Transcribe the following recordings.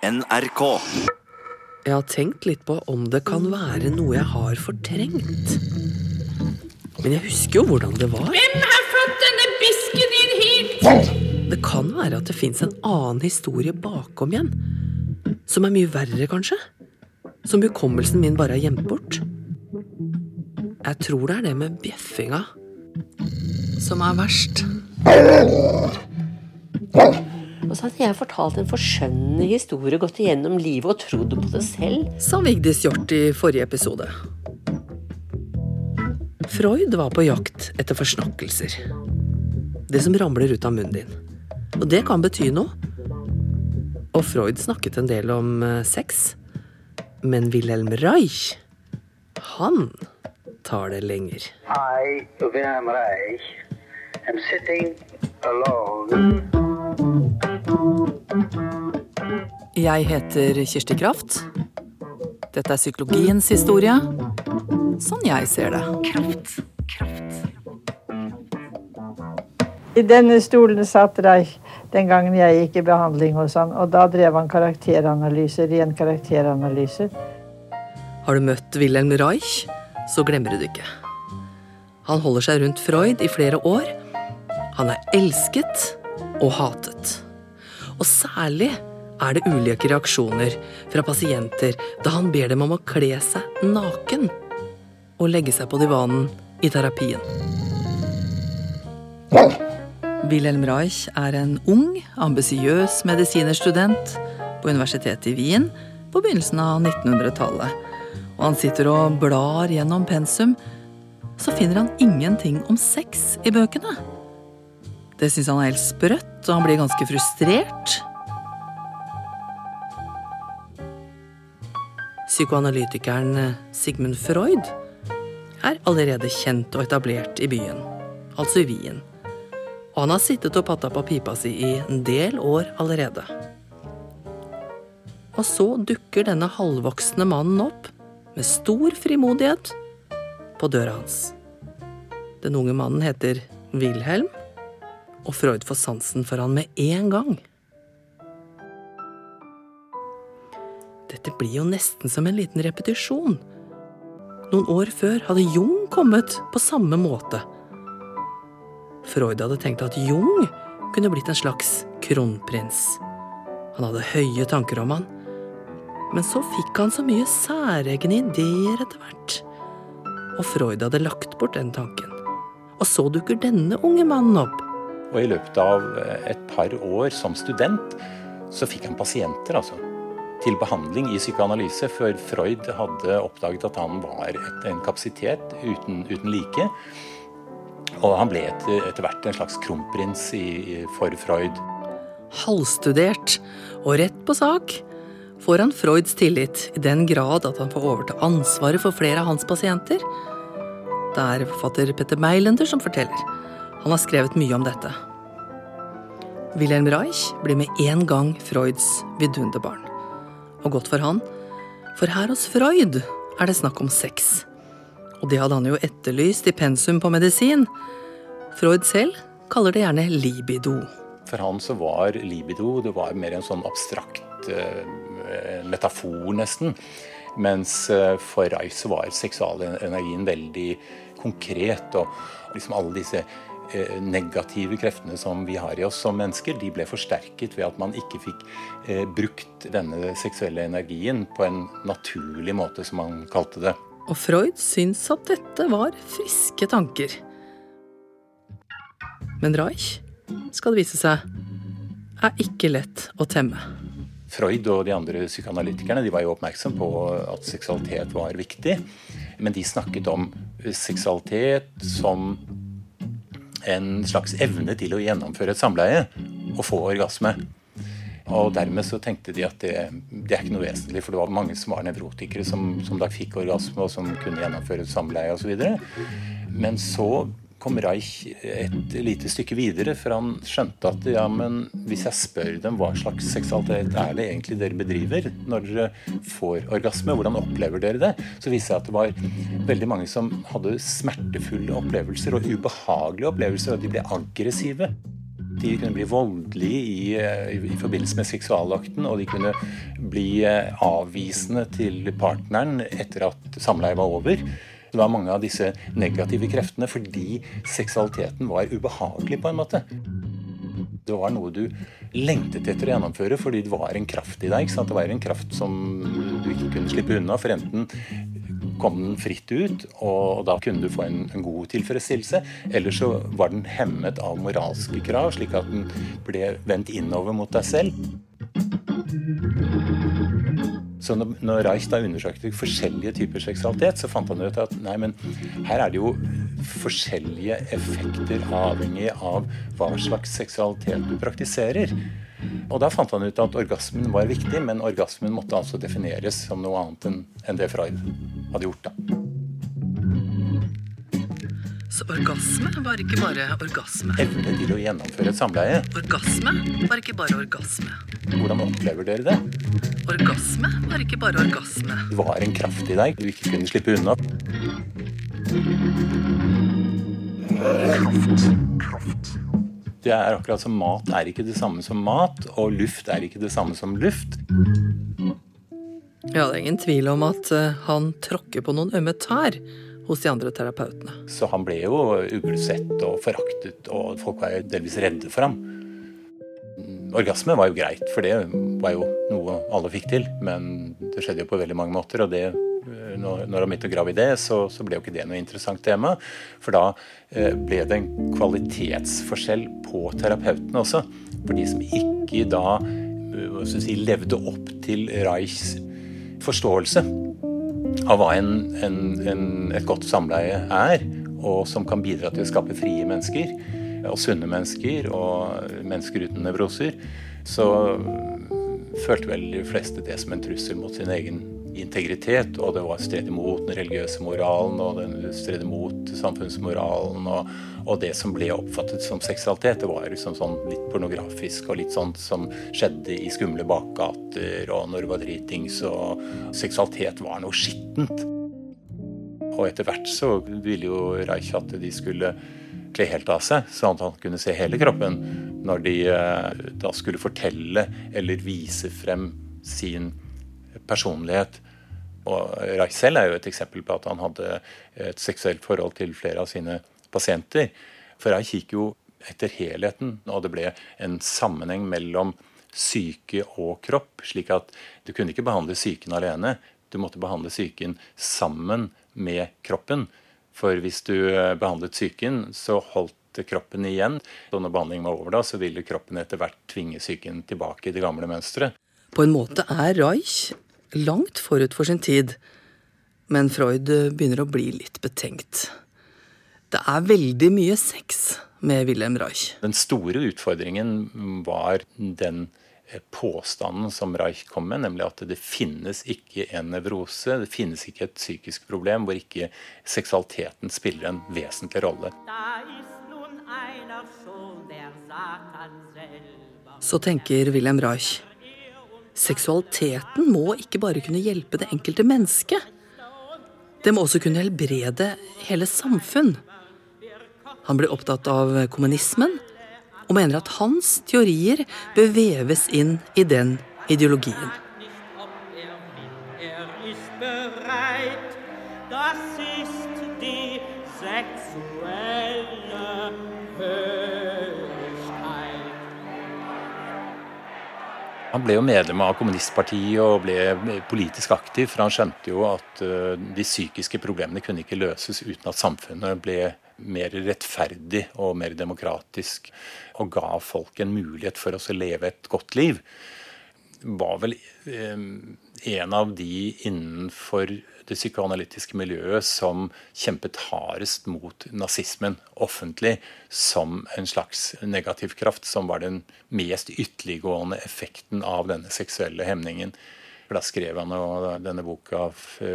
NRK. Jeg har tenkt litt på om det kan være noe jeg har fortrengt. Men jeg husker jo hvordan det var. Hvem har fått denne bisken inn hit? Det kan være at det fins en annen historie bakom igjen. Som er mye verre, kanskje. Som hukommelsen min bare har gjemt bort. Jeg tror det er det med bjeffinga som er verst. Og så hadde jeg fortalt en forskjønnende historie, gått igjennom livet og trodd på det selv. Sa Vigdis Hjort i forrige episode. Freud var på jakt etter forsnakkelser. Det som ramler ut av munnen din. Og det kan bety noe. Og Freud snakket en del om eh, sex. Men Wilhelm Reich, han tar det lenger. I, Wilhelm Reich, am sitting alone. Jeg heter Kirsti Kraft. Dette er psykologiens historie. Sånn jeg ser det. Kraft. Kraft. I denne stolen satt Reich den gangen jeg gikk i behandling hos han, og da drev han karakteranalyser, ren karakteranalyser. Har du møtt Wilhelm Reich, så glemmer du det ikke. Han holder seg rundt Freud i flere år. Han er elsket og hatet. Og særlig er det ulike reaksjoner fra pasienter da han ber dem om å kle seg naken og legge seg på divanen i terapien. Wilhelm Reich er en ung, ambisiøs medisinerstudent på universitetet i Wien på begynnelsen av 1900-tallet. Og han sitter og blar gjennom pensum, så finner han ingenting om sex i bøkene. Det syns han er helt sprøtt, og han blir ganske frustrert. Psykoanalytikeren eh, Sigmund Freud er allerede kjent og etablert i byen, altså i Wien. Og han har sittet og patta på pipa si i en del år allerede. Og så dukker denne halvvoksne mannen opp med stor frimodighet på døra hans. Den unge mannen heter Wilhelm, og Freud får sansen for han med en gang. Dette blir jo nesten som en liten repetisjon. Noen år før hadde Jung kommet på samme måte. Freud hadde tenkt at Jung kunne blitt en slags kronprins. Han hadde høye tanker om han. Men så fikk han så mye særegne ideer etter hvert. Og Freud hadde lagt bort den tanken. Og så dukker denne unge mannen opp. Og i løpet av et par år som student så fikk han pasienter, altså. Til behandling i psykoanalyse, før Freud hadde oppdaget at han var et, en kapasitet uten, uten like. Og han ble etter, etter hvert en slags kronprins i, for Freud. Halvstudert og rett på sak får han Freuds tillit i den grad at han får overta ansvaret for flere av hans pasienter. Det er forfatter Petter Meilender som forteller. Han har skrevet mye om dette. Wilhelm Reich blir med en gang Freuds vidunderbarn. Og godt for han, for her hos Freud er det snakk om sex. Og det hadde han jo etterlyst i pensum på medisin. Freud selv kaller det gjerne libido. For han så var libido det var mer en sånn abstrakt uh, metafor, nesten. Mens uh, for Reich så var seksualenergien veldig konkret. Og liksom alle disse negative kreftene som vi har i oss som mennesker, de ble forsterket ved at man ikke fikk brukt denne seksuelle energien på en naturlig måte, som han kalte det. Og Freud syns at dette var friske tanker. Men Reich, skal det vise seg, er ikke lett å temme. Freud og de andre psykoanalytikerne de var jo oppmerksom på at seksualitet var viktig. Men de snakket om seksualitet som en slags evne til å gjennomføre et samleie og få orgasme. Og dermed så tenkte de at det, det, er ikke noe vesentlig, for det var mange som var nevrotikere som, som da fikk orgasme, og som kunne gjennomføre et samleie osv. Men så kom Reich et lite stykke videre, for han skjønte at ja, men hvis jeg spør dem hva slags seksualitet er det egentlig dere bedriver når dere får orgasme, hvordan opplever dere det, så viste det at det var veldig mange som hadde smertefulle opplevelser og ubehagelige opplevelser, og de ble aggressive. De kunne bli voldelige i, i, i forbindelse med seksualakten, og de kunne bli avvisende til partneren etter at samleiet var over. Det var mange av disse negative kreftene fordi seksualiteten var ubehagelig på en måte. Det var noe du lengtet etter å gjennomføre fordi det var en kraft i deg. Det var en kraft som du ikke kunne slippe unna. For enten kom den fritt ut, og da kunne du få en, en god tilfredsstillelse. Eller så var den hemmet av moralske krav, slik at den ble vendt innover mot deg selv. Så når, Reich da undersøkte forskjellige typer seksualitet, så fant han ut at nei, men her er det jo forskjellige effekter avhengig av hva slags seksualitet du praktiserer. Og da fant han ut at orgasmen var viktig, men orgasmen måtte altså defineres som noe annet enn det Freud hadde gjort. da. Så orgasme var ikke bare orgasme. Evne til å gjennomføre et samleie. Orgasme var ikke bare orgasme. Hvordan opplever dere det? Orgasme var ikke bare orgasme. Det var en kraft i deg du ikke kunne slippe unna. Kraft. Det er akkurat som mat er ikke det samme som mat, og luft er ikke det samme som luft. Ja, det er ingen tvil om at eh, han tråkker på noen ømme tær hos de andre terapeutene. Så han ble jo uglesett og foraktet, og folk var jo delvis redde for ham. Orgasme var jo greit, for det var jo noe alle fikk til. Men det skjedde jo på veldig mange måter, og det, når han begynte å grave i det, så, så, ble jo ikke det noe interessant tema. For da eh, ble det en kvalitetsforskjell på terapeutene også. For de som ikke da si, levde opp til Reichs forståelse av hva en, en, en, et godt samleie er, og som kan bidra til å skape frie mennesker og sunne mennesker og mennesker uten nevroser, så følte vel de fleste det som en trussel mot sin egen integritet. Og det var stred imot den religiøse moralen, og den stred imot samfunnsmoralen. Og, og, det som ble oppfattet som seksualitet, det var liksom sånn litt pornografisk og litt sånt som skjedde i skumle bakgater, og når det var dritings, og seksualitet var noe skittent. Og etter hvert så ville jo Reich at de skulle kle helt av seg, sånn at han kunne se hele kroppen når de eh, da skulle fortelle eller vise frem sin personlighet. Og Reich selv er jo et eksempel på at han hadde et seksuelt forhold til flere av sine pasienter. For jeg kikker jo etter helheten, og det ble en sammenheng mellom syke og kropp. slik at du kunne ikke behandle psyken alene. Du måtte behandle psyken sammen med kroppen. For hvis du eh, behandlet psyken, så holdt kroppen igjen. Og når behandlingen var over, da, så ville kroppen etter hvert tvinge psyken tilbake i det gamle mønsteret. På en måte er Reich langt forut for sin tid, men Freud begynner å bli litt betenkt. Det er veldig mye sex med Wilhelm Reich. Den store utfordringen var den påstanden som Reich kom med, nemlig at det finnes ikke en nevrose, det finnes ikke et psykisk problem hvor ikke seksualiteten spiller en vesentlig rolle. Så tenker Wilhelm Reich. Seksualiteten må ikke bare kunne hjelpe det enkelte mennesket. Det må også kunne helbrede hele samfunn. Han blir opptatt av kommunismen og mener at hans teorier bør veves inn i den ideologien. Han ble jo medlem av kommunistpartiet og ble politisk aktiv, for han skjønte jo at eh, de psykiske problemene kunne ikke løses uten at samfunnet ble mer rettferdig og mer demokratisk og ga folk en mulighet for oss å leve et godt liv, var vel eh, en av de innenfor det psykoanalytiske miljøet som kjempet hardest mot nazismen offentlig som en slags negativ kraft, som var den mest ytterliggående effekten av denne seksuelle hemningen. For Da skrev han denne boka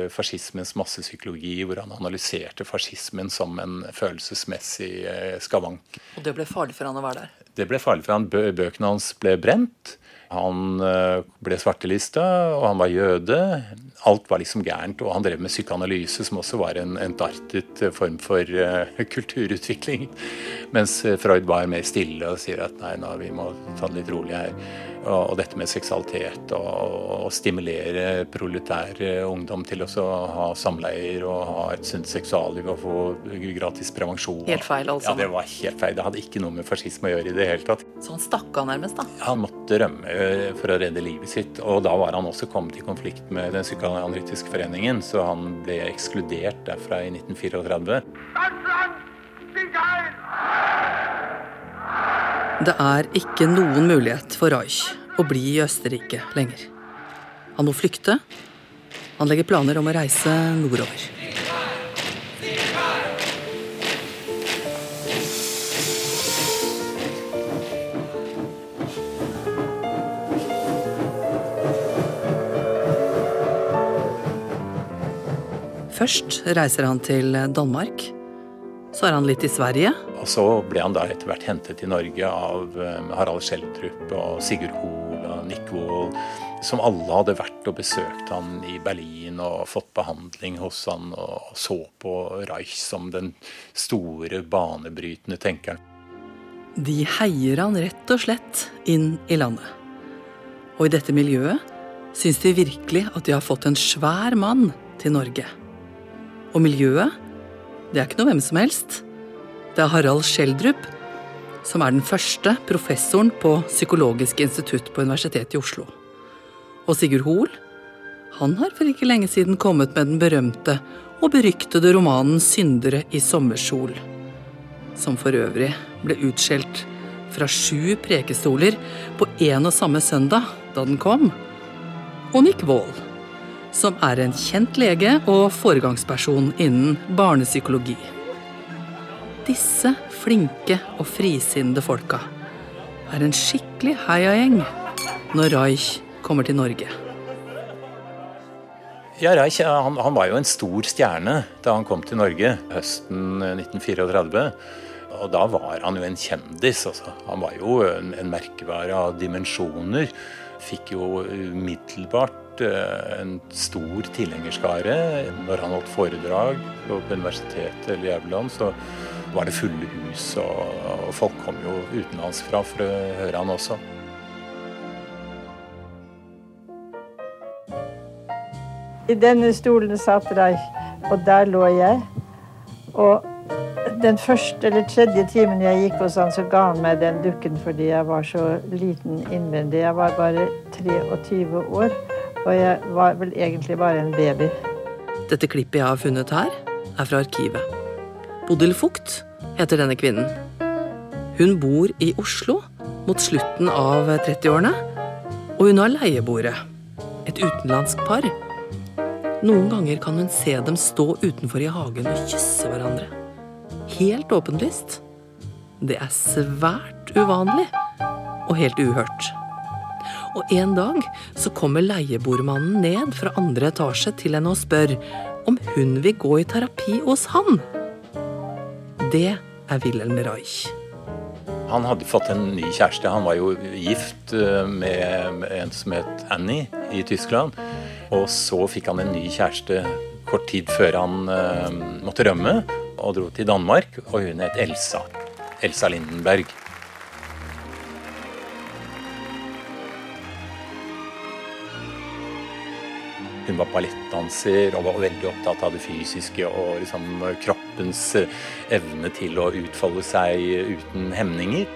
'Fascismens massepsykologi', hvor han analyserte fascismen som en følelsesmessig eh, skavank. Og det ble farlig for han å være der? Det ble farlig for han. Bøkene hans ble brent. Han eh, ble svartelista, og han var jøde. Alt var liksom gærent, og han drev med psykoanalyse, som også var en entartet form for uh, kulturutvikling. Mens Freud var mer stille og sier at nei, nå, vi må ta det litt rolig her. Og, og dette med seksualitet og, og stimulere proletær ungdom til å ha samleier og ha et sunt seksualliv og få gratis prevensjon. Helt feil, altså? Ja, det var helt feil. Det hadde ikke noe med fascisme å gjøre i det hele tatt. Så han stakk av nærmest, da? Han måtte rømme for å redde livet sitt. Og da var han også kommet i konflikt med Den psykoanalytiske foreningen, så han ble ekskludert derfra i 1934. Det er ikke noen mulighet for Reich å bli i Østerrike lenger. Han må flykte. Han legger planer om å reise nordover. Først reiser han til Danmark. Så er han litt i Sverige. Og så ble han da etter hvert hentet til Norge av eh, Harald Schjelderup og Sigurd Hoel og Nick Wall, som alle hadde vært og besøkt han i Berlin og fått behandling hos han og så på Reich som den store, banebrytende tenkeren. De heier han rett og slett inn i landet. Og i dette miljøet syns de virkelig at de har fått en svær mann til Norge. Og miljøet, det er ikke noe hvem som helst. Det er Harald Schjelderup, som er den første professoren på Psykologisk institutt på Universitetet i Oslo. Og Sigurd Hoel, han har for ikke lenge siden kommet med den berømte og beryktede romanen 'Syndere i sommersol', som for øvrig ble utskjelt fra sju prekestoler på én og samme søndag da den kom. Og Nick Wall som er en kjent lege og foregangsperson innen barnepsykologi. Disse flinke og frisinnede folka er en skikkelig heiagjeng når Reich kommer til Norge. Ja, Reich han, han, var jo en stor stjerne da han kom til Norge høsten 1934. Og da var han jo en kjendis. Altså. Han var jo en, en merkevare av dimensjoner. Fikk jo umiddelbart en stor tilhengerskare. Når han holdt foredrag på universitetet eller Jævland, så var det fulle hus, og, folk kom jo utenlandsfra for å høre han også. I denne stolen satt Reich, og der lå jeg. Og den første eller tredje timen jeg gikk hos han, så ga han meg den dukken fordi jeg var så liten innvendig. Jeg var bare 23 år. Og jeg var vel egentlig bare en baby. Dette klippet jeg har funnet her, er fra arkivet. Bodil Fugt heter denne kvinnen. Hun bor i Oslo mot slutten av 30-årene, og hun har leieboere. Et utenlandsk par. Noen ganger kan hun se dem stå utenfor i hagen og kysse hverandre. Helt åpenlyst. Det er svært uvanlig og helt uhørt. Og en dag så kommer leieboermannen ned fra andre etasje til henne og spør om hun vil gå i terapi hos han. Det er Wilhelm Reich. Han hadde fått en ny kjæreste. Han var jo gift eh, med en som het Annie i Tyskland. Og så fikk han en ny kjæreste kort tid før han uh, måtte rømme og dro til Danmark. Og hun het Elsa. Elsa Lindenberg. Hun var ballettdanser og var veldig opptatt av det fysiske og liksom kroppens eh, evne til å utfolde seg uten hemninger.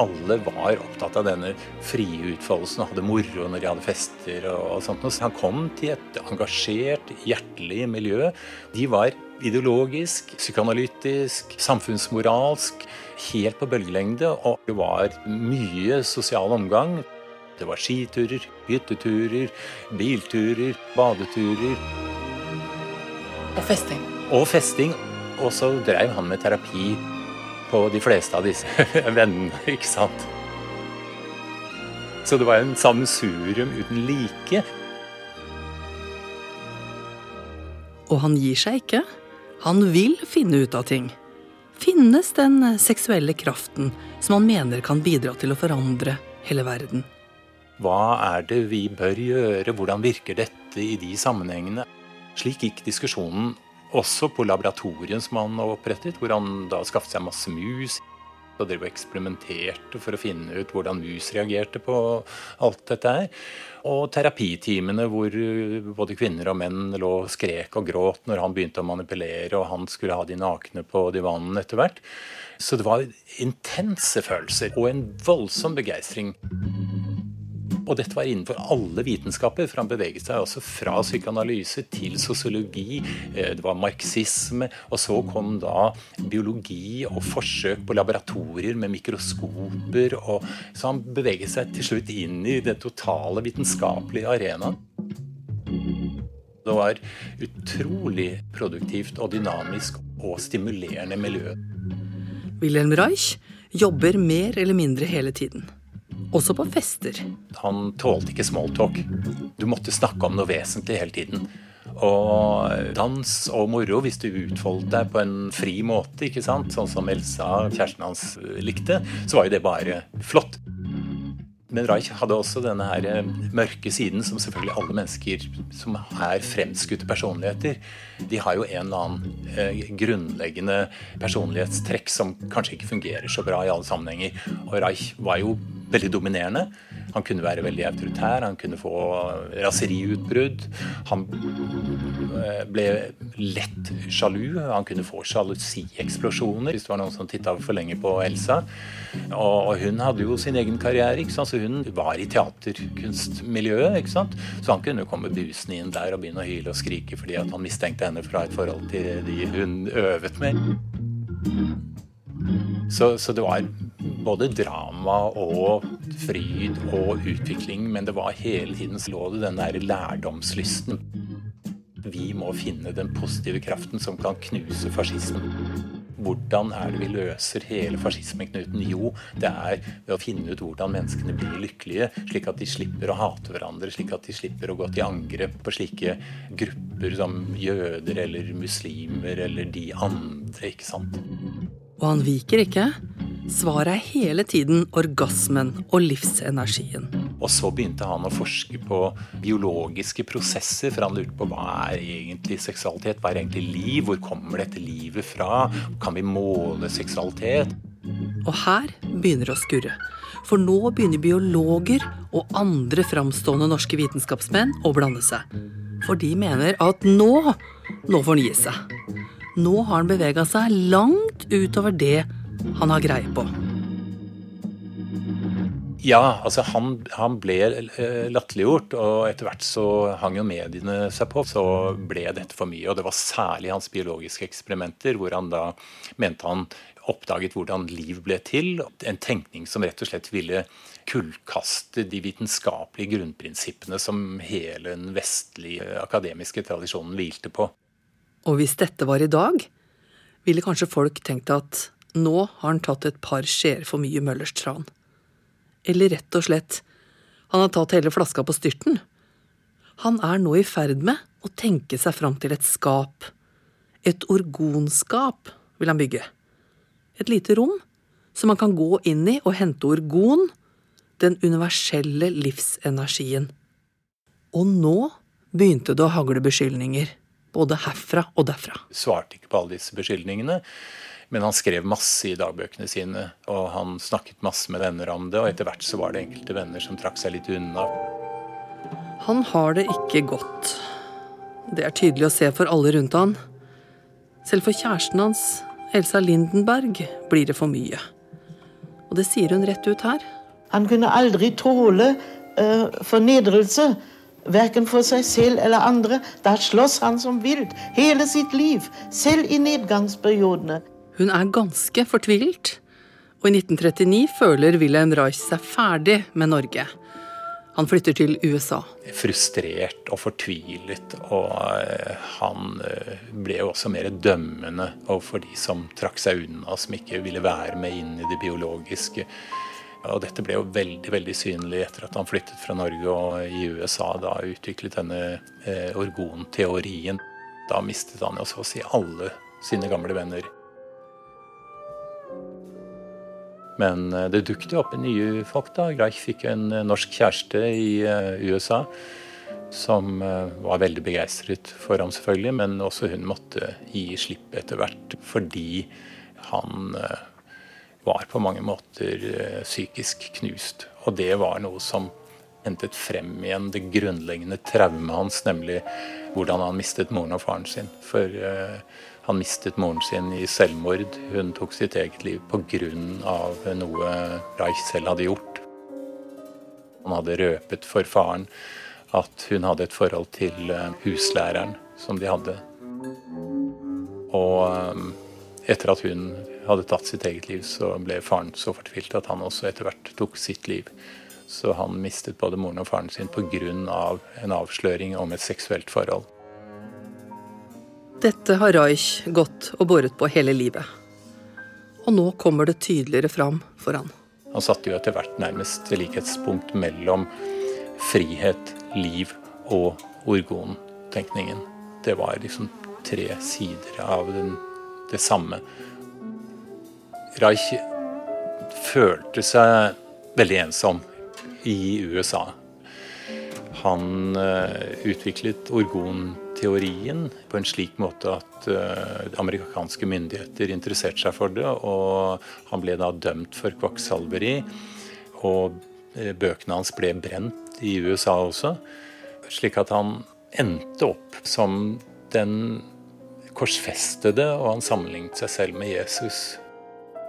Alle var opptatt av denne frie utfoldelsen og hadde moro når de hadde fester. og sånt. Så han kom til et engasjert, hjertelig miljø. De var ideologisk, psykoanalytisk, samfunnsmoralsk helt på bølgelengde. Og det var mye sosial omgang. Det var skiturer, hytteturer, bilturer, badeturer. Og festing. Og festing. Og så dreiv han med terapi på de fleste av disse vennene, ikke sant. Så det var en sammensurium uten like. Og han gir seg ikke. Han vil finne ut av ting. Finnes den seksuelle kraften som han mener kan bidra til å forandre hele verden. Hva er det vi bør gjøre, hvordan virker dette i de sammenhengene? Slik gikk diskusjonen også på laboratoriet som han opprettet, hvor han da skaffet seg masse mus og drev og eksperimenterte for å finne ut hvordan mus reagerte på alt dette her. Og terapitimene hvor både kvinner og menn lå og skrek og gråt når han begynte å manipulere, og han skulle ha de nakne på divanen etter hvert. Så det var intense følelser og en voldsom begeistring. Og dette var innenfor alle vitenskaper, for han beveget seg også fra psykoanalyse til sosiologi. Eh, det var marxisme, og så kom da biologi og forsøk på laboratorier med mikroskoper. Og, så han beveget seg til slutt inn i den totale vitenskapelige arenaen. Det var utrolig produktivt og dynamisk og stimulerende miljø. Wilhelm Reich jobber mer eller mindre hele tiden. Også på fester. Han tålte ikke smalltalk. Du måtte snakke om noe vesentlig hele tiden. Og dans og moro, hvis du utfoldet deg på en fri måte, ikke sant? sånn som Elsa, kjæresten hans, likte, så var jo det bare flott. Men Reich hadde også denne her eh, mørke siden som selvfølgelig alle mennesker som er fremskutte personligheter, de har jo en eller annen eh, grunnleggende personlighetstrekk som kanskje ikke fungerer så bra i alle sammenhenger. Og Reich var jo veldig dominerende. Han kunne være veldig autoritær, han kunne få raseriutbrudd. Han eh, ble lett sjalu. Han kunne få sjalusieksplosjoner hvis det var noen som titta for lenge på Elsa. Og hun hadde jo sin egen karriere, så hun var i teaterkunstmiljøet. ikke sant? Så han kunne komme busende inn der og begynne å hyle og skrike fordi han mistenkte henne for å ha et forhold til de hun øvet med. Så, så, det var både drama og fryd og utvikling, men det var hele tiden så lå det den der lærdomslysten. Vi må finne den positive kraften som kan knuse fascismen. Hvordan er det vi løser hele fascismeknuten? Jo, det er ved å finne ut hvordan menneskene blir lykkelige, slik at de slipper å hate hverandre, slik at de slipper å gå til angrep på slike grupper som jøder eller muslimer eller de andre, ikke sant. Og han viker ikke. Svaret er hele tiden orgasmen og livsenergien. Og så begynte han å forske på biologiske prosesser, for han lurte på hva er egentlig seksualitet? Hva er egentlig liv? Hvor kommer dette livet fra? Kan vi måle seksualitet? Og her begynner det å skurre. For nå begynner biologer og andre framstående norske vitenskapsmenn å blande seg. For de mener at nå, nå får han gi seg. Nå har han bevega seg langt utover det han har greie på. Ja, altså han, han ble eh, latterliggjort, og etter hvert så hang jo mediene seg på. Så ble dette for mye, og det var særlig hans biologiske eksperimenter, hvor han da mente han oppdaget hvordan liv ble til. En tenkning som rett og slett ville kullkaste de vitenskapelige grunnprinsippene som hele den vestlige akademiske tradisjonen hvilte på. Og hvis dette var i dag, ville kanskje folk tenkt at nå har han tatt et par skjeer for mye Møllers tran. Eller rett og slett, han har tatt hele flaska på styrten. Han er nå i ferd med å tenke seg fram til et skap. Et orgonskap vil han bygge. Et lite rom som man kan gå inn i og hente orgon, den universelle livsenergien. Og nå begynte det å hagle beskyldninger, både herfra og derfra. Svarte ikke på alle disse beskyldningene. Men han skrev masse i dagbøkene sine, og han snakket masse med venner om det. Og etter hvert så var det enkelte venner som trakk seg litt unna. Han har det ikke godt. Det er tydelig å se for alle rundt han. Selv for kjæresten hans, Elsa Lindenberg, blir det for mye. Og det sier hun rett ut her. Han kunne aldri tåle uh, fornedrelse. Verken for seg selv eller andre. Da slåss han som vilt hele sitt liv, selv i nedgangsperiodene. Hun er ganske fortvilt, og i 1939 føler Wilhelm Reich seg ferdig med Norge. Han flytter til USA. Frustrert og fortvilet, og eh, han eh, ble jo også mer dømmende overfor de som trakk seg unna, som ikke ville være med inn i det biologiske. Og dette ble jo veldig veldig synlig etter at han flyttet fra Norge og i USA da utviklet denne eh, orgonteorien. Da mistet han jo så å si alle sine gamle venner. Men eh, det dukket opp nye folk. da. Greich fikk en eh, norsk kjæreste i USA som var veldig begeistret for ham, selvfølgelig. Men også hun måtte gi slipp etter hvert fordi han var på mange måter psykisk knust. Og det var noe som hentet frem igjen det grunnleggende traumet hans, nemlig hvordan han mistet moren og faren sin. For han mistet moren sin i selvmord. Hun tok sitt eget liv pga. noe Reich selv hadde gjort. Han hadde røpet for faren at hun hadde et forhold til eh, huslæreren som de hadde. Og eh, etter at hun hadde tatt sitt eget liv, så ble faren så fortvilt at han også etter hvert tok sitt liv. Så han mistet både moren og faren sin pga. en avsløring om et seksuelt forhold. Dette har Reich gått og båret på hele livet. Og nå kommer det tydeligere fram for han. Han satte jo etter hvert nærmest likhetspunkt mellom frihet, liv og orgontenkningen. Det var liksom tre sider av den, det samme. Reich følte seg veldig ensom i USA. Han uh, utviklet orgonteorien på en slik måte at uh, amerikanske myndigheter interesserte seg for det. Og han ble da dømt for kvakksalveri. Og uh, bøkene hans ble brent i USA også. Slik at han endte opp som den korsfestede, og han sammenlignet seg selv med Jesus.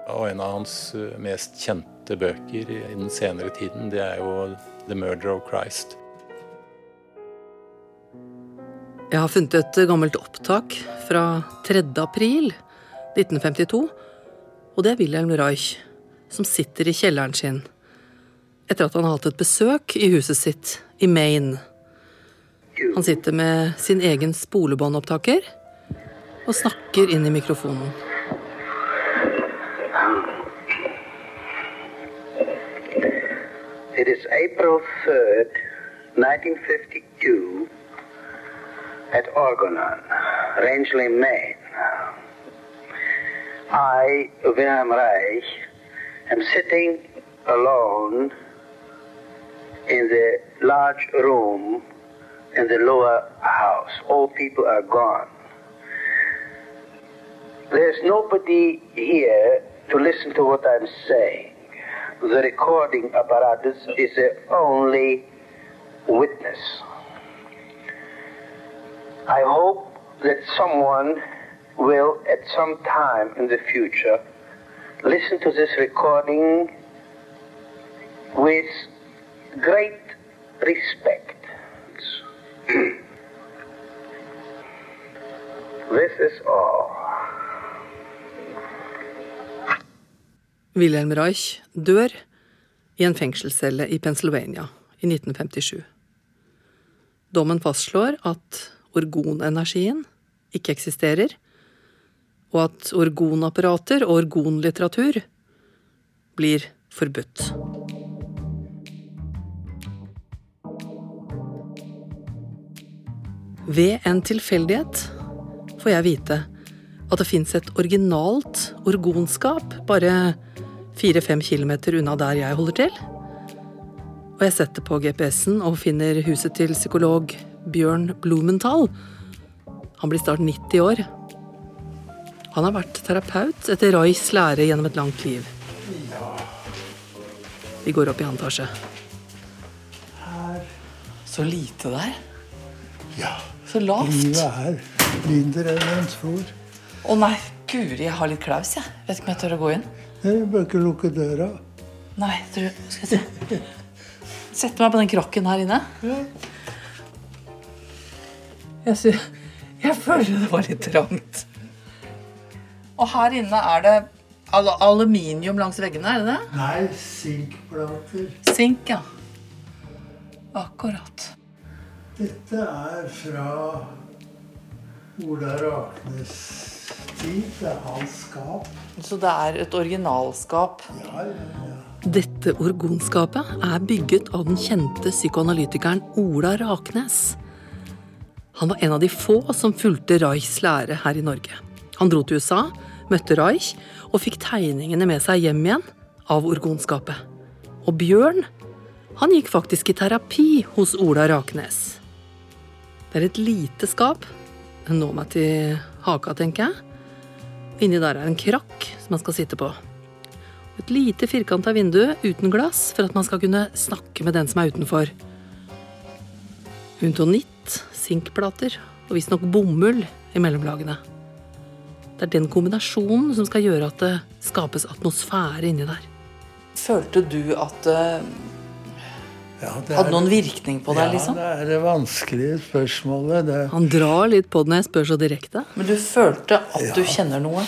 Og en av hans uh, mest kjente bøker i den senere tiden, det er jo 'The Murder of Christ'. Jeg har funnet et gammelt opptak fra 3. april 1952. Og det er Wilhelm Reich som sitter i kjelleren sin etter at han har hatt et besøk i huset sitt i Maine. Han sitter med sin egen spolebåndopptaker og snakker inn i mikrofonen. It is April 3rd, 1952. at Orgonon, Rangeley, Maine. I, Wilhelm Reich, am sitting alone in the large room in the lower house. All people are gone. There's nobody here to listen to what I'm saying. The recording apparatus is the only witness. I hope that someone will, at some time in the future, listen to this recording with great respect. this is all. Wilhelm Reich dør i en fengselscelle i Pennsylvania i 1957. Dommen fastslår at orgonenergien ikke eksisterer, og at orgonapparater og orgonlitteratur blir forbudt. Ved en tilfeldighet får jeg vite at det fins et originalt orgonskap bare fire-fem kilometer unna der jeg holder til. Og jeg setter på GPS-en og finner huset til psykolog Bjørn Blumenthal. Han blir snart 90 år. Han har vært terapeut etter Raichs lære gjennom et langt liv. Vi går opp i annen etasje. Her. Så lite der. Ja. Så lavt. Livet er mindre enn en tror. Å nei, guri, jeg har litt klaus, jeg. Vet ikke om jeg tør å gå inn. Jeg bør ikke lukke døra. Nei, du, skal jeg se. Sette meg på den krokken her inne. Ja. Jeg, synes, jeg føler det var litt trangt. Og her inne er det al aluminium langs veggene, er det det? Nei, sinkplater. Sink, ja. Akkurat. Dette er fra Ola Raknes tid. Det er hans skap. Så det er et originalskap? Ja, ja, ja. Dette orgonskapet er bygget av den kjente psykoanalytikeren Ola Raknes. Han var en av de få som fulgte Reichs lære her i Norge. Han dro til USA, møtte Reich og fikk tegningene med seg hjem igjen av orgonskapet. Og Bjørn, han gikk faktisk i terapi hos Ola Raknes. Det er et lite skap. Nå meg til haka, tenker jeg. Inni der er en krakk som man skal sitte på. Et lite firkanta vindu uten glass for at man skal kunne snakke med den som er utenfor. Untonitt, sinkplater og visstnok bomull i mellomlagene. Det er den kombinasjonen som skal gjøre at det skapes atmosfære inni der. Følte du at det Ja, det hadde er- noen virkning på deg, ja, liksom? det er det vanskelige spørsmålet. Det, Han drar litt på den når jeg spør så direkte. Men du følte at Ja. du kjenner noe?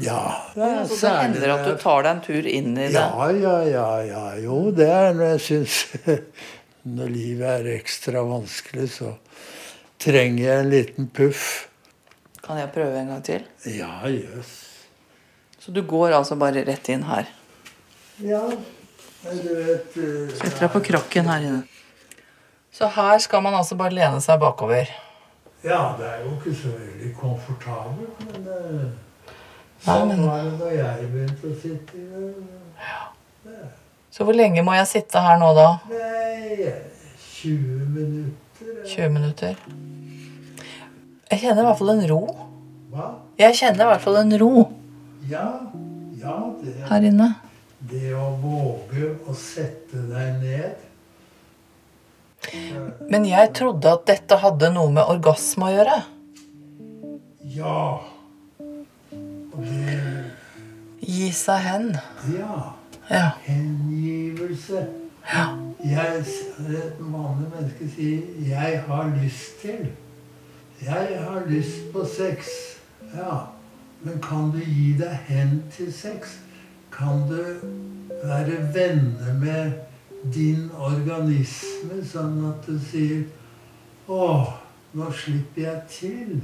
ja, det er Så det hender at du tar deg en tur inn i det? Ja, ja, ja, ja. Jo, det er når jeg syns Når livet er ekstra vanskelig, så trenger jeg en liten puff. Kan jeg prøve en gang til? Ja, jøss. Så du går altså bare rett inn her? Ja, eh, Setter deg på krakken her inne. Så her skal man altså bare lene seg bakover? Ja, det er jo ikke så veldig komfortabelt, men Nei, sånn men- var det da jeg begynte å sitte i det. Så hvor lenge må jeg sitte her nå, da? Nei, 20 minutter. 20 minutter? Jeg kjenner i hvert fall en ro. Hva? Jeg kjenner i hvert fall en ro Ja, ja det, her inne. Det å våge å sette deg ned Men jeg trodde at dette hadde noe med orgasme å gjøre. Ja. Og det Gi seg hen. Ja. Ja. Hengivelse. Ja. Jeg, et vanlig menneske sier 'jeg har lyst til'. Jeg har lyst på sex. Ja. Men kan du gi deg hen til sex? Kan du være venner med din organisme, sånn at du sier 'Å, nå slipper jeg til'?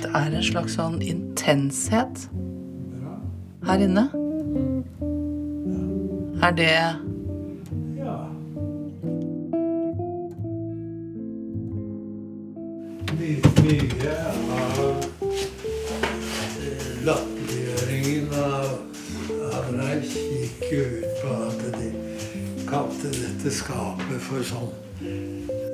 Det er en slags sånn intenshet her inne. Er det Ja. Mye, mye latterliggjøringen av, av Reich gikk jo ut på at de kalte dette skapet for sånn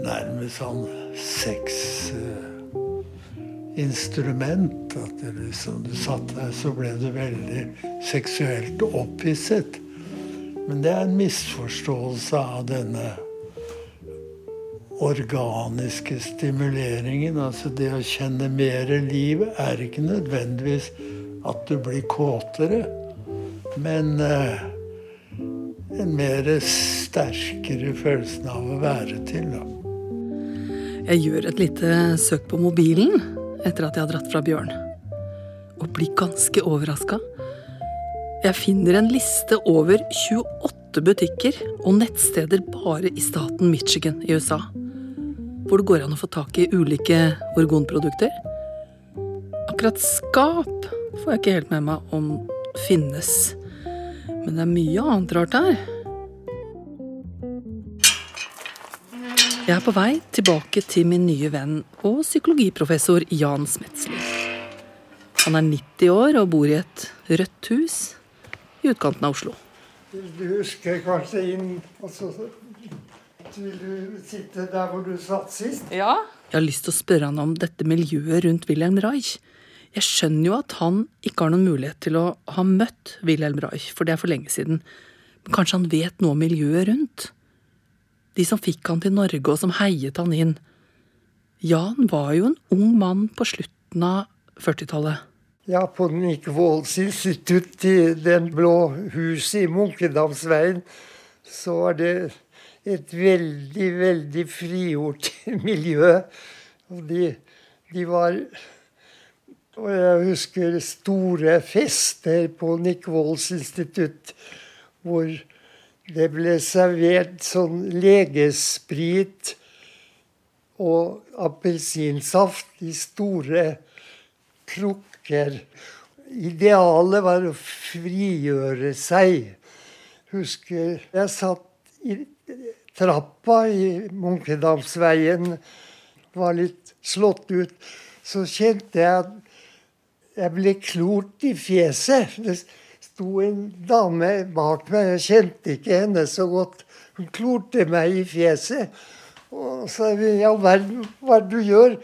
nærmest sånn sexinstrument. At det liksom, du satt der, så ble du veldig seksuelt opphisset. Men det er en misforståelse av denne organiske stimuleringen. Altså det å kjenne mer liv er ikke nødvendigvis at du blir kåtere, men eh, en mer sterkere følelsen av å være til. Da. Jeg gjør et lite søk på mobilen etter at jeg har dratt fra Bjørn. Og blir ganske overraska. Jeg finner en liste over 28 butikker og nettsteder bare i staten Michigan i USA. Hvor det går an å få tak i ulike orgonprodukter. Akkurat skap får jeg ikke helt med meg om finnes. Men det er mye annet rart her. Jeg er på vei tilbake til min nye venn og psykologiprofessor Jan Smetsli. Han er 90 år og bor i et rødt hus i utkanten av Oslo. Du husker kanskje inn og så Vil du sitte der hvor du satt sist? Ja. Jeg har lyst til å spørre han om dette miljøet rundt Wilhelm Reich. Jeg skjønner jo at han ikke har noen mulighet til å ha møtt Wilhelm Reich, for det er for lenge siden. Men kanskje han vet noe om miljøet rundt? De som fikk han til Norge, og som heiet han inn. Jan var jo en ung mann på slutten av 40-tallet. Ja, på Nick Walls institutt i Den blå huset i Munkedamsveien, så var det et veldig, veldig frigjort miljø. Og de, de var Og jeg husker store fester på Nick Walls institutt hvor det ble servert sånn legesprit og appelsinsaft i store krukker. Idealet var å frigjøre seg. Husker jeg satt i trappa i Munkedamsveien, var litt slått ut. Så kjente jeg at jeg ble klort i fjeset. Det sto en dame bak meg, jeg kjente ikke henne så godt. Hun klorte meg i fjeset. Og sa verden, hva er det du gjør?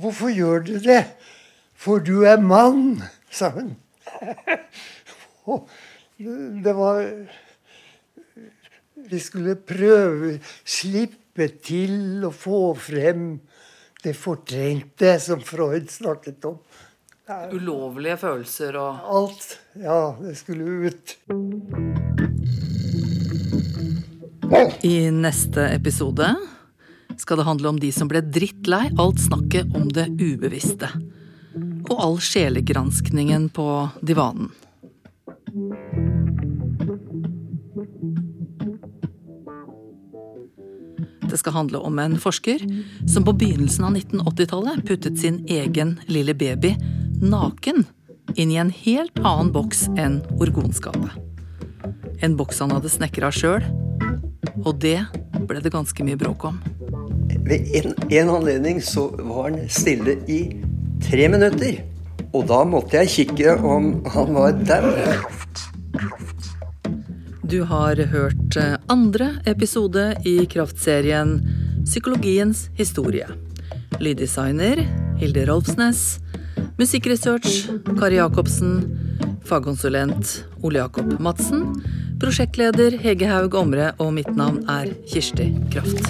Hvorfor gjør du det? For du er mann, sa hun. det var Vi skulle prøve, slippe til å få frem det fortrengte som Freud snakket om. Ulovlige følelser og Alt. Ja, det skulle ut. I neste episode skal det handle om de som ble drittlei alt snakket om det ubevisste. Og all sjelegranskningen på divanen. Det skal handle om en forsker som på begynnelsen av 1980-tallet puttet sin egen lille baby naken inn i en helt annen boks enn orgonskapet. En boks han hadde snekra sjøl, og det ble det ganske mye bråk om. Ved en, en anledning så var han stille i tre minutter. Og da måtte jeg kikke om han var dau. Du har hørt eh, andre episode i kraftserien Psykologiens historie. Lyddesigner Hilde Rolfsnes. Musikkresearch Kari Jacobsen. Fagkonsulent Ole Jakob Madsen. Prosjektleder Hege Haug Omre, og mitt navn er Kirsti Kraft.